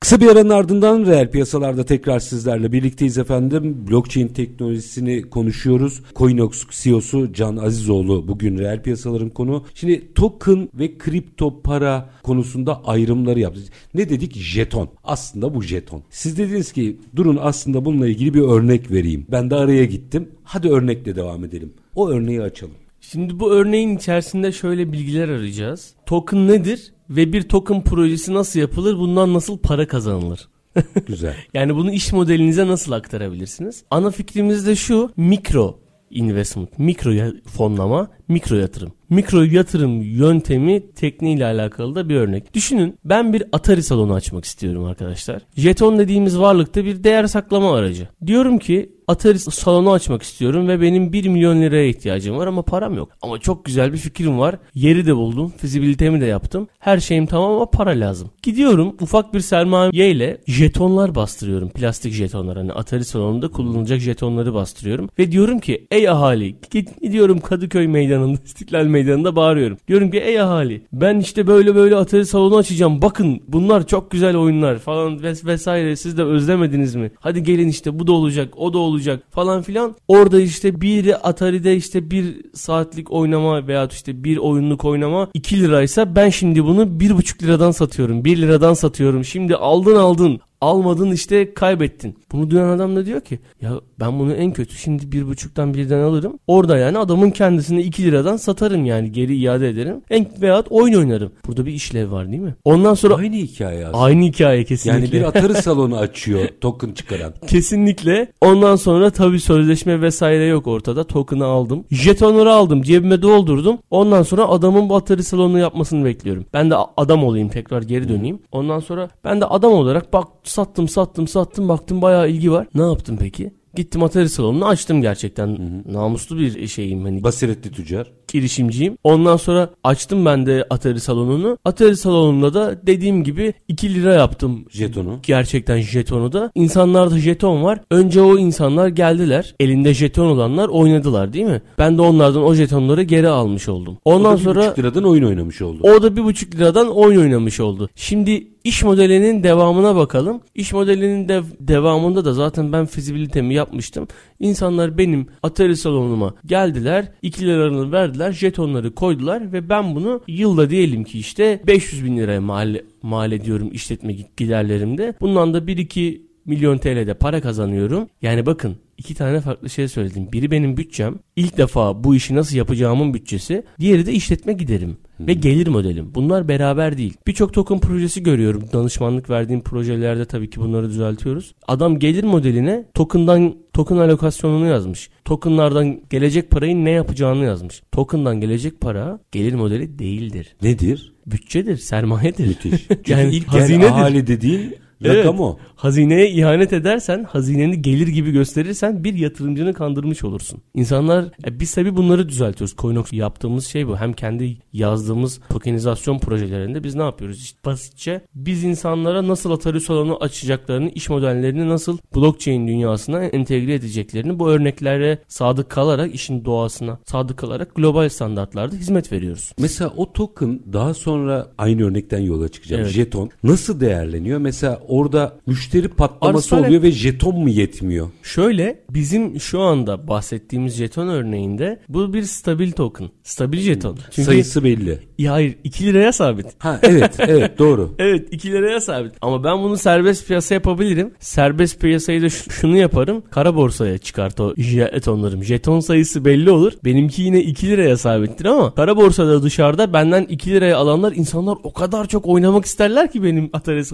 [SPEAKER 1] Kısa bir aranın ardından reel piyasalarda tekrar sizlerle birlikteyiz efendim. Blockchain teknolojisini konuşuyoruz. Coinox CEO'su Can Azizoğlu bugün reel piyasaların konu. Şimdi token ve kripto para konusunda ayrımları yaptı. Ne dedik? Jeton. Aslında bu jeton. Siz dediniz ki durun aslında bununla ilgili bir örnek vereyim. Ben de araya gittim. Hadi örnekle devam edelim. O örneği açalım.
[SPEAKER 2] Şimdi bu örneğin içerisinde şöyle bilgiler arayacağız. Token nedir? Ve bir token projesi nasıl yapılır? Bundan nasıl para kazanılır?
[SPEAKER 1] Güzel.
[SPEAKER 2] yani bunu iş modelinize nasıl aktarabilirsiniz? Ana fikrimiz de şu mikro investment, mikro fonlama, mikro yatırım. Mikro yatırım yöntemi tekniğiyle alakalı da bir örnek. Düşünün ben bir Atari salonu açmak istiyorum arkadaşlar. Jeton dediğimiz varlıkta bir değer saklama aracı. Diyorum ki Atari salonu açmak istiyorum ve benim 1 milyon liraya ihtiyacım var ama param yok. Ama çok güzel bir fikrim var. Yeri de buldum. Fizibilitemi de yaptım. Her şeyim tamam ama para lazım. Gidiyorum ufak bir sermaye ile jetonlar bastırıyorum. Plastik jetonlar. Hani Atari salonunda kullanılacak jetonları bastırıyorum. Ve diyorum ki ey ahali gidiyorum Kadıköy meydanında İstiklal meydanında bağırıyorum. Diyorum ki ey ahali ben işte böyle böyle Atari salonu açacağım. Bakın bunlar çok güzel oyunlar falan ves vesaire. Siz de özlemediniz mi? Hadi gelin işte bu da olacak o da olacak falan filan. Orada işte bir Atari'de işte bir saatlik oynama veya işte bir oyunluk oynama 2 liraysa ben şimdi bunu 1,5 liradan satıyorum. 1 liradan satıyorum. Şimdi aldın aldın almadın işte kaybettin. Bunu duyan adam da diyor ki ya ben bunu en kötü şimdi bir buçuktan birden alırım. Orada yani adamın kendisini iki liradan satarım yani geri iade ederim. En veyahut oyun oynarım. Burada bir işlev var değil mi? Ondan sonra
[SPEAKER 1] aynı hikaye aslında.
[SPEAKER 2] Aynı hikaye kesinlikle.
[SPEAKER 1] Yani bir Atari salonu açıyor token çıkaran.
[SPEAKER 2] Kesinlikle. Ondan sonra tabii sözleşme vesaire yok ortada. Token'ı aldım. Jetonları aldım. Cebime doldurdum. Ondan sonra adamın bu Atari salonu yapmasını bekliyorum. Ben de adam olayım tekrar geri döneyim. Ondan sonra ben de adam olarak bak sattım sattım sattım baktım bayağı ilgi var. Ne yaptım peki? Gittim atari salonunu açtım gerçekten. Hı hı. Namuslu bir şeyim. Hani
[SPEAKER 1] Basiretli tüccar.
[SPEAKER 2] Girişimciyim. Ondan sonra açtım ben de Atari salonunu. Atari salonunda da dediğim gibi 2 lira yaptım.
[SPEAKER 1] Jetonu.
[SPEAKER 2] Gerçekten jetonu da. İnsanlarda jeton var. Önce o insanlar geldiler. Elinde jeton olanlar oynadılar değil mi? Ben de onlardan o jetonları geri almış oldum. Ondan o da sonra...
[SPEAKER 1] 1,5 liradan oyun oynamış oldu.
[SPEAKER 2] O da 1,5 liradan oyun oynamış oldu. Şimdi İş modelinin devamına bakalım. İş modelinin de devamında da zaten ben fizibilitemi yapmıştım. İnsanlar benim atari salonuma geldiler. 2 liralarını verdiler. Jetonları koydular ve ben bunu yılda diyelim ki işte 500 bin liraya mal, mal ediyorum işletme giderlerimde. Bundan da 1-2 milyon TL'de para kazanıyorum. Yani bakın iki tane farklı şey söyledim. Biri benim bütçem. İlk defa bu işi nasıl yapacağımın bütçesi. Diğeri de işletme giderim ve gelir modelim. Bunlar beraber değil. Birçok token projesi görüyorum. Danışmanlık verdiğim projelerde tabii ki bunları düzeltiyoruz. Adam gelir modeline token'dan token alokasyonunu yazmış. Token'lardan gelecek parayı ne yapacağını yazmış. Token'dan gelecek para gelir modeli değildir.
[SPEAKER 1] Nedir?
[SPEAKER 2] Bütçedir, sermayedir.
[SPEAKER 1] Müthiş. yani ilk hazinedir. ahali dediğin Rakam o.
[SPEAKER 2] Hazineye ihanet edersen, hazineni gelir gibi gösterirsen bir yatırımcını kandırmış olursun. İnsanlar, e, biz tabii bunları düzeltiyoruz. Coinox yaptığımız şey bu. Hem kendi yazdığımız tokenizasyon projelerinde biz ne yapıyoruz? İşte basitçe biz insanlara nasıl Atari salonu açacaklarını, iş modellerini nasıl blockchain dünyasına entegre edeceklerini bu örneklere sadık kalarak, işin doğasına sadık kalarak global standartlarda hizmet veriyoruz.
[SPEAKER 1] Mesela o token daha sonra aynı örnekten yola çıkacağım. Evet. Jeton nasıl değerleniyor? Mesela orada müşteri patlaması
[SPEAKER 2] Arz
[SPEAKER 1] oluyor ve jeton mu yetmiyor?
[SPEAKER 2] Şöyle bizim şu anda bahsettiğimiz jeton örneğinde bu bir stabil token. Stabil jeton. Çünkü
[SPEAKER 1] Sayısı belli.
[SPEAKER 2] ya hayır 2 liraya sabit.
[SPEAKER 1] Ha evet evet doğru.
[SPEAKER 2] Evet 2 liraya sabit. Ama ben bunu serbest piyasa yapabilirim. Serbest piyasayı da şunu yaparım. Kara borsaya çıkart o jetonlarım. Jeton sayısı belli olur. Benimki yine 2 liraya sabittir ama kara borsada dışarıda benden 2 liraya alanlar insanlar o kadar çok oynamak isterler ki benim Atari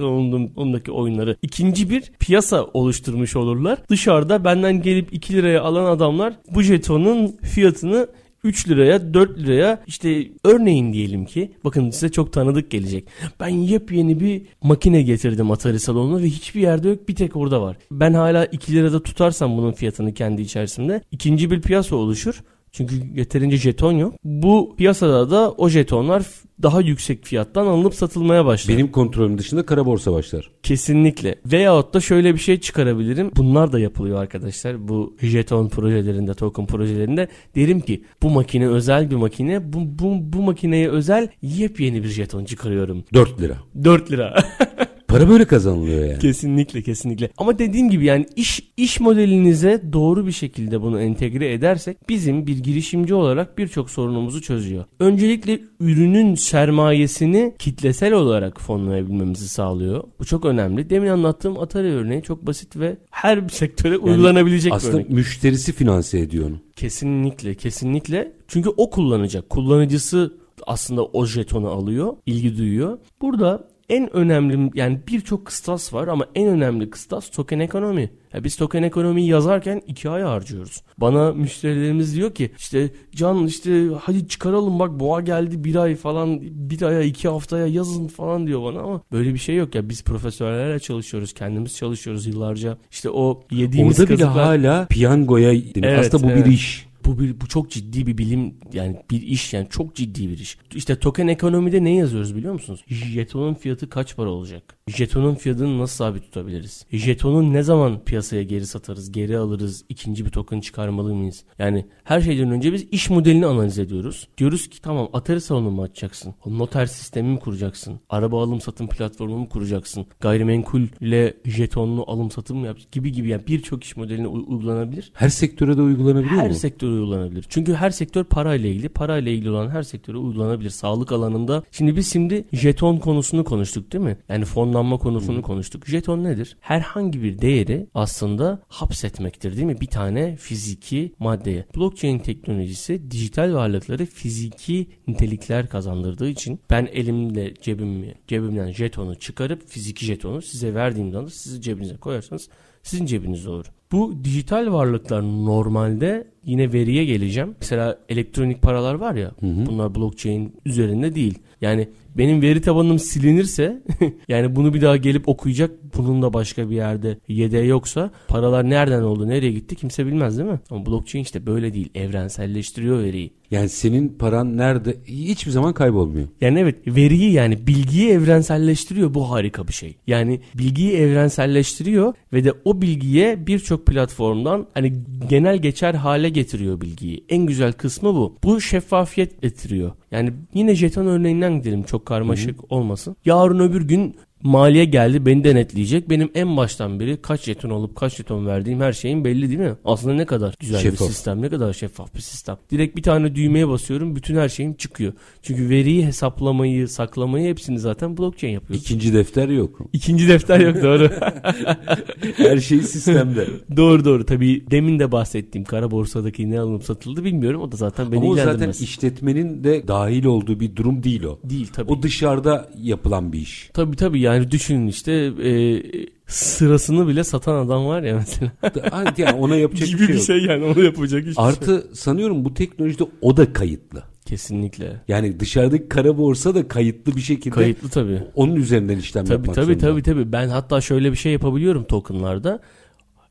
[SPEAKER 2] salonumdaki oyunları. İkinci bir piyasa oluşturmuş olurlar. Dışarıda benden gelip 2 liraya alan adamlar bu jetonun fiyatını 3 liraya 4 liraya işte örneğin diyelim ki bakın size çok tanıdık gelecek. Ben yepyeni bir makine getirdim Atari salonuna ve hiçbir yerde yok bir tek orada var. Ben hala 2 lirada tutarsam bunun fiyatını kendi içerisinde ikinci bir piyasa oluşur. Çünkü yeterince jeton yok. Bu piyasada da o jetonlar daha yüksek fiyattan alınıp satılmaya başlar.
[SPEAKER 1] Benim kontrolüm dışında kara borsa başlar.
[SPEAKER 2] Kesinlikle. Veyahut da şöyle bir şey çıkarabilirim. Bunlar da yapılıyor arkadaşlar. Bu jeton projelerinde, token projelerinde. Derim ki bu makine özel bir makine. Bu, bu, bu makineye özel yepyeni bir jeton çıkarıyorum.
[SPEAKER 1] 4 lira.
[SPEAKER 2] 4 lira.
[SPEAKER 1] Para böyle kazanılıyor yani.
[SPEAKER 2] kesinlikle kesinlikle. Ama dediğim gibi yani iş iş modelinize doğru bir şekilde bunu entegre edersek bizim bir girişimci olarak birçok sorunumuzu çözüyor. Öncelikle ürünün sermayesini kitlesel olarak fonlayabilmemizi sağlıyor. Bu çok önemli. Demin anlattığım Atari örneği çok basit ve her sektöre uygulanabilecek bir
[SPEAKER 1] Aslında
[SPEAKER 2] örnek.
[SPEAKER 1] müşterisi finanse ediyor onu.
[SPEAKER 2] Kesinlikle kesinlikle. Çünkü o kullanacak. Kullanıcısı aslında o jetonu alıyor, ilgi duyuyor. Burada en önemli yani birçok kıstas var ama en önemli kıstas token ekonomi. Ya biz token ekonomiyi yazarken iki ay harcıyoruz. Bana müşterilerimiz diyor ki işte can işte hadi çıkaralım bak boğa geldi bir ay falan bir aya iki haftaya yazın falan diyor bana ama böyle bir şey yok ya biz profesörlerle çalışıyoruz kendimiz çalışıyoruz yıllarca. İşte o yediğimiz
[SPEAKER 1] Orada bile
[SPEAKER 2] kazıklar-
[SPEAKER 1] hala piyangoya.
[SPEAKER 2] Evet,
[SPEAKER 1] Aslında bu
[SPEAKER 2] evet.
[SPEAKER 1] bir iş.
[SPEAKER 2] Bu bir bu çok ciddi bir bilim yani bir iş yani çok ciddi bir iş. İşte token ekonomide ne yazıyoruz biliyor musunuz? Jetonun fiyatı kaç para olacak? Jetonun fiyatını nasıl sabit tutabiliriz? Jetonun ne zaman piyasaya geri satarız, geri alırız, ikinci bir token çıkarmalı mıyız? Yani her şeyden önce biz iş modelini analiz ediyoruz. Diyoruz ki tamam Atari salonu mu açacaksın? Noter sistemi mi kuracaksın? Araba alım satım platformu mu kuracaksın? Gayrimenkulle jetonlu alım satım mı yapacaksın? Gibi gibi yani birçok iş modeline uy- uygulanabilir.
[SPEAKER 1] Her sektöre de uygulanabiliyor
[SPEAKER 2] Her
[SPEAKER 1] mu?
[SPEAKER 2] sektöre uygulanabilir. Çünkü her sektör parayla ilgili. Parayla ilgili olan her sektöre uygulanabilir. Sağlık alanında. Şimdi biz şimdi jeton konusunu konuştuk değil mi? Yani fonlanma konusunu konuştuk. Jeton nedir? Herhangi bir değeri aslında hapsetmektir değil mi? Bir tane fiziki maddeye. Blockchain teknolojisi dijital varlıkları fiziki nitelikler kazandırdığı için ben elimle cebimi, cebimden jetonu çıkarıp fiziki jetonu size verdiğim zaman sizi cebinize koyarsanız sizin cebinizde olur. Bu dijital varlıklar normalde yine veriye geleceğim. Mesela elektronik paralar var ya bunlar blockchain üzerinde değil. Yani benim veri tabanım silinirse yani bunu bir daha gelip okuyacak bunun da başka bir yerde yedeği yoksa paralar nereden oldu nereye gitti kimse bilmez değil mi? Ama blockchain işte böyle değil evrenselleştiriyor veriyi.
[SPEAKER 1] Yani senin paran nerede hiçbir zaman kaybolmuyor.
[SPEAKER 2] Yani evet veriyi yani bilgiyi evrenselleştiriyor bu harika bir şey. Yani bilgiyi evrenselleştiriyor ve de o bilgiye birçok platformdan hani genel geçer hale getiriyor bilgiyi. En güzel kısmı bu. Bu şeffafiyet getiriyor. Yani yine jeton örneğinden gidelim çok karmaşık olmasın. Yarın öbür gün maliye geldi beni denetleyecek. Benim en baştan beri kaç jeton olup kaç jeton verdiğim her şeyin belli değil mi? Aslında ne kadar güzel
[SPEAKER 1] Şeffaf.
[SPEAKER 2] bir sistem, ne kadar şeffaf bir sistem. Direkt bir tane düğmeye basıyorum bütün her şeyim çıkıyor. Çünkü veriyi hesaplamayı, saklamayı hepsini zaten blockchain yapıyor.
[SPEAKER 1] İkinci defter yok.
[SPEAKER 2] İkinci defter yok doğru.
[SPEAKER 1] Her şey sistemde.
[SPEAKER 2] doğru doğru tabii demin de bahsettiğim kara borsadaki ne alınıp satıldı bilmiyorum. O da zaten beni
[SPEAKER 1] Ama o zaten
[SPEAKER 2] ilgilendirmez.
[SPEAKER 1] işletmenin de dahil olduğu bir durum değil o.
[SPEAKER 2] Değil tabii.
[SPEAKER 1] O dışarıda yapılan bir iş.
[SPEAKER 2] Tabii tabii yani düşünün işte e, sırasını bile satan adam var ya mesela.
[SPEAKER 1] Yani ona yapacak
[SPEAKER 2] gibi
[SPEAKER 1] bir şey
[SPEAKER 2] bir şey yani onu yapacak hiçbir şey.
[SPEAKER 1] Artı sanıyorum bu teknolojide o da kayıtlı.
[SPEAKER 2] Kesinlikle.
[SPEAKER 1] Yani dışarıdaki kara borsa da kayıtlı bir şekilde
[SPEAKER 2] Kayıtlı tabii.
[SPEAKER 1] onun üzerinden işlem
[SPEAKER 2] Tabii
[SPEAKER 1] yapmak
[SPEAKER 2] tabii
[SPEAKER 1] zorunda.
[SPEAKER 2] tabii tabii. Ben hatta şöyle bir şey yapabiliyorum tokenlarda.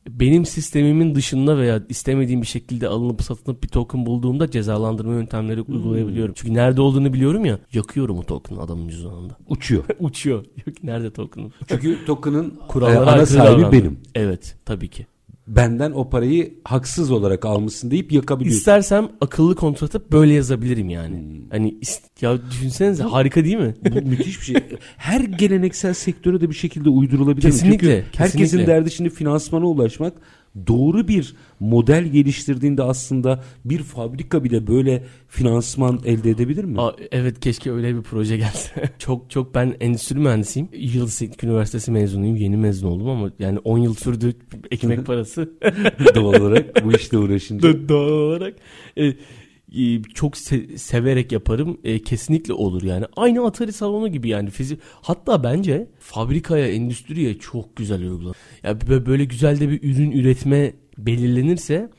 [SPEAKER 2] Benim sistemimin dışında veya istemediğim bir şekilde alınıp satılıp bir token bulduğumda cezalandırma yöntemleri
[SPEAKER 1] Hmm.
[SPEAKER 2] uygulayabiliyorum. Çünkü nerede olduğunu biliyorum ya. Yakıyorum o token'ı adamın cüzdanında.
[SPEAKER 1] Uçuyor.
[SPEAKER 2] Uçuyor. Yok nerede token'ım?
[SPEAKER 1] Çünkü token'ın e,
[SPEAKER 2] Kurallara
[SPEAKER 1] ana
[SPEAKER 2] aykırı
[SPEAKER 1] sahibi
[SPEAKER 2] davrandı.
[SPEAKER 1] benim.
[SPEAKER 2] Evet tabii ki.
[SPEAKER 1] Benden o parayı haksız olarak almışsın deyip yakabiliyorsun.
[SPEAKER 2] İstersem akıllı kontratı böyle yazabilirim yani. Hmm. Hani ya düşünsenize harika değil mi?
[SPEAKER 1] Bu müthiş bir şey. Her geleneksel sektöre de bir şekilde uydurulabilir
[SPEAKER 2] kesinlikle,
[SPEAKER 1] mi? Çünkü herkesin
[SPEAKER 2] kesinlikle.
[SPEAKER 1] derdi şimdi finansmana ulaşmak doğru bir model geliştirdiğinde aslında bir fabrika bile böyle finansman elde edebilir mi?
[SPEAKER 2] Aa, evet keşke öyle bir proje gelse. çok çok ben endüstri mühendisiyim. Yıldız Teknik Üniversitesi mezunuyum. Yeni mezun oldum ama yani 10 yıl sürdü ekmek parası.
[SPEAKER 1] Doğal olarak bu işte uğraşınca.
[SPEAKER 2] Doğal olarak. E, çok se- severek yaparım. E, kesinlikle olur yani. Aynı Atari salonu gibi yani fizik. Hatta bence fabrikaya, endüstriye çok güzel uygulanır. Ya yani böyle güzel de bir ürün üretme belirlenirse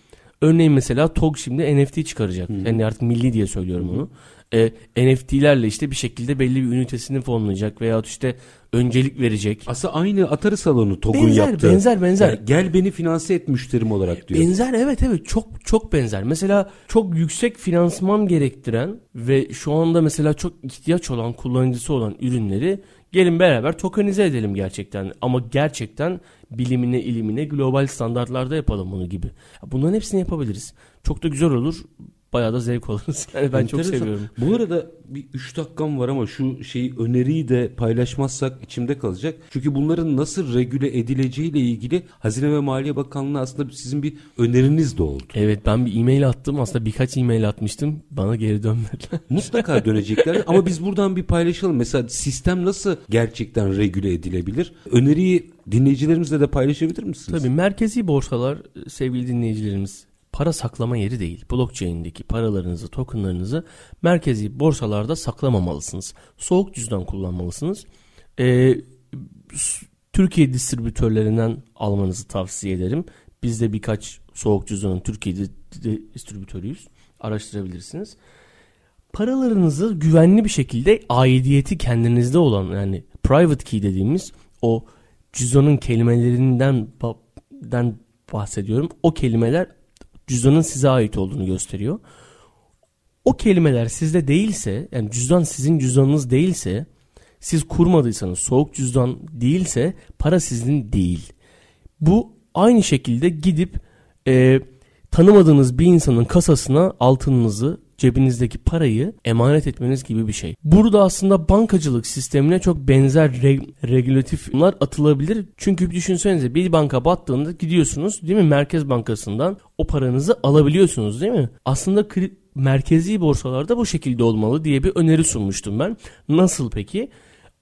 [SPEAKER 2] örneğin mesela TOG şimdi NFT çıkaracak. Hmm. Yani artık milli diye söylüyorum hmm. onu e, NFT'lerle işte bir şekilde belli bir ünitesini fonlayacak veyahut işte öncelik verecek.
[SPEAKER 1] Aslında aynı Atari salonu TOG'un yaptığı.
[SPEAKER 2] Benzer benzer. Yani
[SPEAKER 1] gel beni finanse et müşterim olarak diyor.
[SPEAKER 2] Benzer evet evet çok çok benzer. Mesela çok yüksek finansman gerektiren ve şu anda mesela çok ihtiyaç olan kullanıcısı olan ürünleri gelin beraber tokenize edelim gerçekten. Ama gerçekten bilimine, ilimine global standartlarda yapalım bunu gibi. Bunların hepsini yapabiliriz. Çok da güzel olur bayağı da zevk alırız. Yani ben Enteresan. çok seviyorum.
[SPEAKER 1] Bu arada bir 3 dakikam var ama şu şeyi öneriyi de paylaşmazsak içimde kalacak. Çünkü bunların nasıl regüle edileceğiyle ilgili Hazine ve Maliye Bakanlığı aslında sizin bir öneriniz de oldu.
[SPEAKER 2] Evet ben bir e-mail attım. Aslında birkaç e-mail atmıştım. Bana geri dönmediler.
[SPEAKER 1] Mutlaka dönecekler ama biz buradan bir paylaşalım. Mesela sistem nasıl gerçekten regüle edilebilir? Öneriyi dinleyicilerimizle de paylaşabilir misiniz?
[SPEAKER 2] Tabii merkezi borsalar sevgili dinleyicilerimiz para saklama yeri değil. Blockchain'deki paralarınızı, tokenlarınızı merkezi borsalarda saklamamalısınız. Soğuk cüzdan kullanmalısınız. Ee, Türkiye distribütörlerinden almanızı tavsiye ederim. Biz de birkaç soğuk cüzdanın Türkiye distribütörüyüz. Araştırabilirsiniz. Paralarınızı güvenli bir şekilde aidiyeti kendinizde olan yani private key dediğimiz o cüzdanın kelimelerinden bahsediyorum. O kelimeler cüzdanın size ait olduğunu gösteriyor. O kelimeler sizde değilse yani cüzdan sizin cüzdanınız değilse siz kurmadıysanız soğuk cüzdan değilse para sizin değil. Bu aynı şekilde gidip e, tanımadığınız bir insanın kasasına altınınızı cebinizdeki parayı emanet etmeniz gibi bir şey. Burada aslında bankacılık sistemine çok benzer reg- regülatifler atılabilir. Çünkü düşünsenize bir banka battığında gidiyorsunuz değil mi Merkez Bankası'ndan o paranızı alabiliyorsunuz değil mi? Aslında merkezi borsalarda bu şekilde olmalı diye bir öneri sunmuştum ben. Nasıl peki?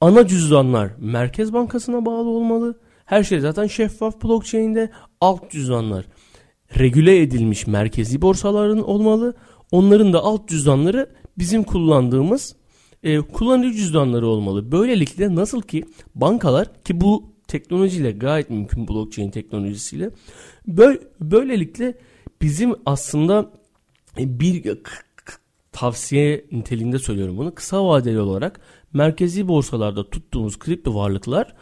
[SPEAKER 2] Ana cüzdanlar Merkez Bankası'na bağlı olmalı. Her şey zaten şeffaf blockchain'de alt cüzdanlar regüle edilmiş merkezi borsaların olmalı. Onların da alt cüzdanları bizim kullandığımız e, kullanıcı cüzdanları olmalı. Böylelikle nasıl ki bankalar ki bu teknolojiyle gayet mümkün blockchain teknolojisiyle böyle, böylelikle bizim aslında bir tavsiye niteliğinde söylüyorum bunu. Kısa vadeli olarak merkezi borsalarda tuttuğumuz kripto varlıklar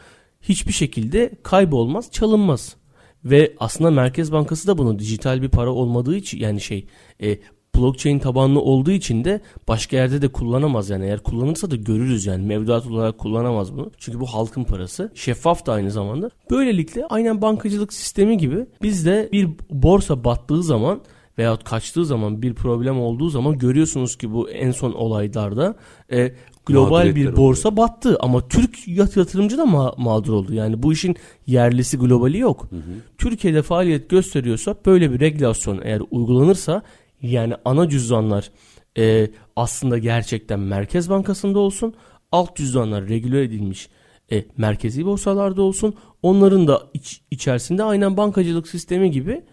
[SPEAKER 2] hiçbir şekilde kaybolmaz, çalınmaz. Ve aslında Merkez Bankası da bunu dijital bir para olmadığı için yani şey e, blockchain tabanlı olduğu için de başka yerde de kullanamaz yani eğer kullanırsa da görürüz yani mevduat olarak kullanamaz bunu. Çünkü bu halkın parası. Şeffaf da aynı zamanda. Böylelikle aynen bankacılık sistemi gibi biz de bir borsa battığı zaman veyahut kaçtığı zaman bir problem olduğu zaman görüyorsunuz ki bu en son olaylarda e, global bir borsa battı ama Türk yatırımcı da ma- mağdur oldu. Yani bu işin yerlisi globali yok. Hı hı. Türkiye'de faaliyet gösteriyorsa böyle bir regülasyon eğer uygulanırsa yani ana cüzdanlar e, aslında gerçekten Merkez Bankası'nda olsun. Alt cüzdanlar regüle edilmiş e, merkezi borsalarda olsun. Onların da iç, içerisinde aynen bankacılık sistemi gibi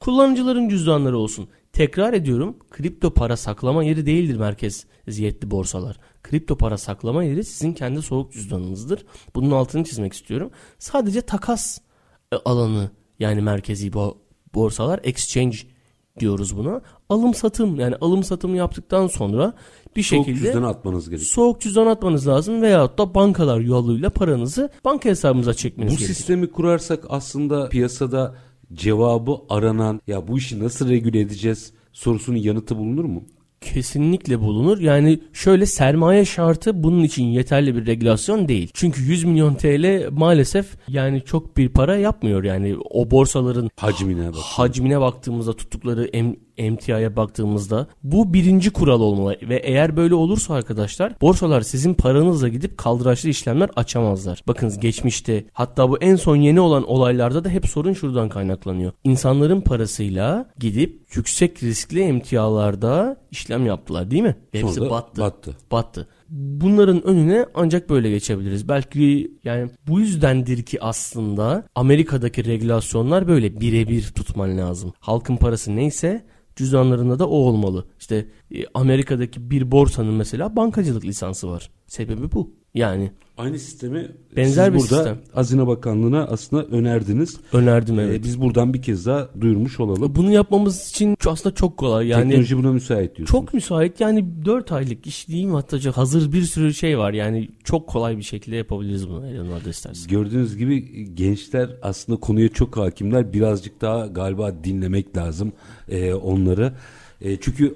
[SPEAKER 2] kullanıcıların cüzdanları olsun. Tekrar ediyorum kripto para saklama yeri değildir merkez ziyetli borsalar. Kripto para saklama yeri sizin kendi soğuk cüzdanınızdır. Bunun altını çizmek istiyorum. Sadece takas e, alanı yani merkezi borsalar exchange diyoruz buna. Alım satım yani alım satım yaptıktan sonra bir soğuk şekilde
[SPEAKER 1] cüzdan atmanız gerekiyor.
[SPEAKER 2] Soğuk cüzdan atmanız lazım veyahut da bankalar yoluyla paranızı banka hesabınıza çekmeniz
[SPEAKER 1] bu
[SPEAKER 2] gerekiyor.
[SPEAKER 1] Bu sistemi kurarsak aslında piyasada cevabı aranan ya bu işi nasıl regüle edeceğiz sorusunun yanıtı bulunur mu?
[SPEAKER 2] Kesinlikle bulunur. Yani şöyle sermaye şartı bunun için yeterli bir regülasyon değil. Çünkü 100 milyon TL maalesef yani çok bir para yapmıyor. Yani o borsaların
[SPEAKER 1] hacmine, bak.
[SPEAKER 2] hacmine baktığımızda tuttukları em, emtiaya baktığımızda bu birinci kural olmalı ve eğer böyle olursa arkadaşlar borsalar sizin paranızla gidip kaldıraçlı işlemler açamazlar. Bakınız geçmişte hatta bu en son yeni olan olaylarda da hep sorun şuradan kaynaklanıyor. İnsanların parasıyla gidip yüksek riskli emtialarda işlem yaptılar değil mi? Hepsi
[SPEAKER 1] Sonra
[SPEAKER 2] battı.
[SPEAKER 1] battı.
[SPEAKER 2] Battı. Bunların önüne ancak böyle geçebiliriz. Belki yani bu yüzdendir ki aslında Amerika'daki regülasyonlar böyle birebir tutman lazım. Halkın parası neyse cüzdanlarında da o olmalı. İşte e, Amerika'daki bir borsanın mesela bankacılık lisansı var. Sebebi bu. Yani
[SPEAKER 1] Aynı sistemi
[SPEAKER 2] Benzer bir
[SPEAKER 1] burada
[SPEAKER 2] sistem.
[SPEAKER 1] Hazine Bakanlığı'na aslında önerdiniz.
[SPEAKER 2] önerdim
[SPEAKER 1] Ee,
[SPEAKER 2] evet.
[SPEAKER 1] biz buradan bir kez daha duyurmuş olalım.
[SPEAKER 2] Bunu yapmamız için aslında çok kolay. Yani
[SPEAKER 1] Teknoloji buna müsait diyorsunuz.
[SPEAKER 2] çok müsait. Yani 4 aylık iş değil mi hatta hazır bir sürü şey var. Yani çok kolay bir şekilde yapabiliriz bunu Eleanor da istersen.
[SPEAKER 1] Gördüğünüz gibi gençler aslında konuya çok hakimler. Birazcık daha galiba dinlemek lazım e, onları. E, çünkü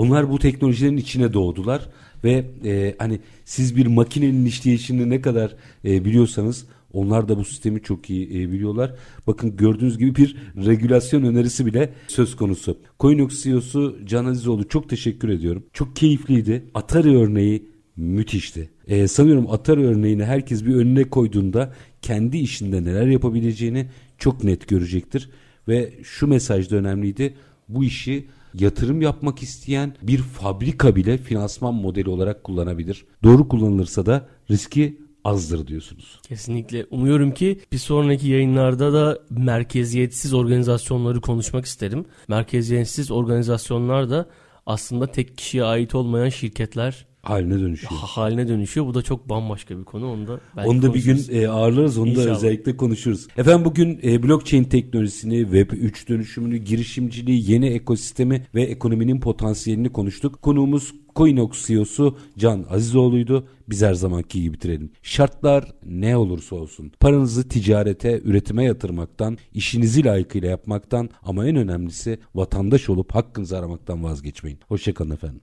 [SPEAKER 1] onlar bu teknolojilerin içine doğdular ve e, hani siz bir makinenin işleyişini ne kadar e, biliyorsanız onlar da bu sistemi çok iyi e, biliyorlar. Bakın gördüğünüz gibi bir regülasyon önerisi bile söz konusu. Coinox CEO'su Can Azizoğlu çok teşekkür ediyorum. Çok keyifliydi. Atari örneği müthişti. Ee, sanıyorum Atari örneğini herkes bir önüne koyduğunda kendi işinde neler yapabileceğini çok net görecektir. Ve şu mesaj da önemliydi. Bu işi yatırım yapmak isteyen bir fabrika bile finansman modeli olarak kullanabilir. Doğru kullanılırsa da riski azdır diyorsunuz.
[SPEAKER 2] Kesinlikle. Umuyorum ki bir sonraki yayınlarda da merkeziyetsiz organizasyonları konuşmak isterim. Merkeziyetsiz organizasyonlar da aslında tek kişiye ait olmayan şirketler
[SPEAKER 1] Haline dönüşüyor.
[SPEAKER 2] haline dönüşüyor. Bu da çok bambaşka bir konu. Onu da belki
[SPEAKER 1] Onu da bir gün e, ağırlarız. Onu da
[SPEAKER 2] İnşallah.
[SPEAKER 1] özellikle konuşuruz. Efendim bugün e, blockchain teknolojisini, Web 3 dönüşümünü, girişimciliği, yeni ekosistemi ve ekonominin potansiyelini konuştuk. Konuğumuz Coinox CEO'su Can Azizoğlu'ydu. Biz her zamanki gibi bitirelim. Şartlar ne olursa olsun paranızı ticarete, üretime yatırmaktan, işinizi layıkıyla yapmaktan ama en önemlisi vatandaş olup hakkınızı aramaktan vazgeçmeyin. Hoşçakalın efendim.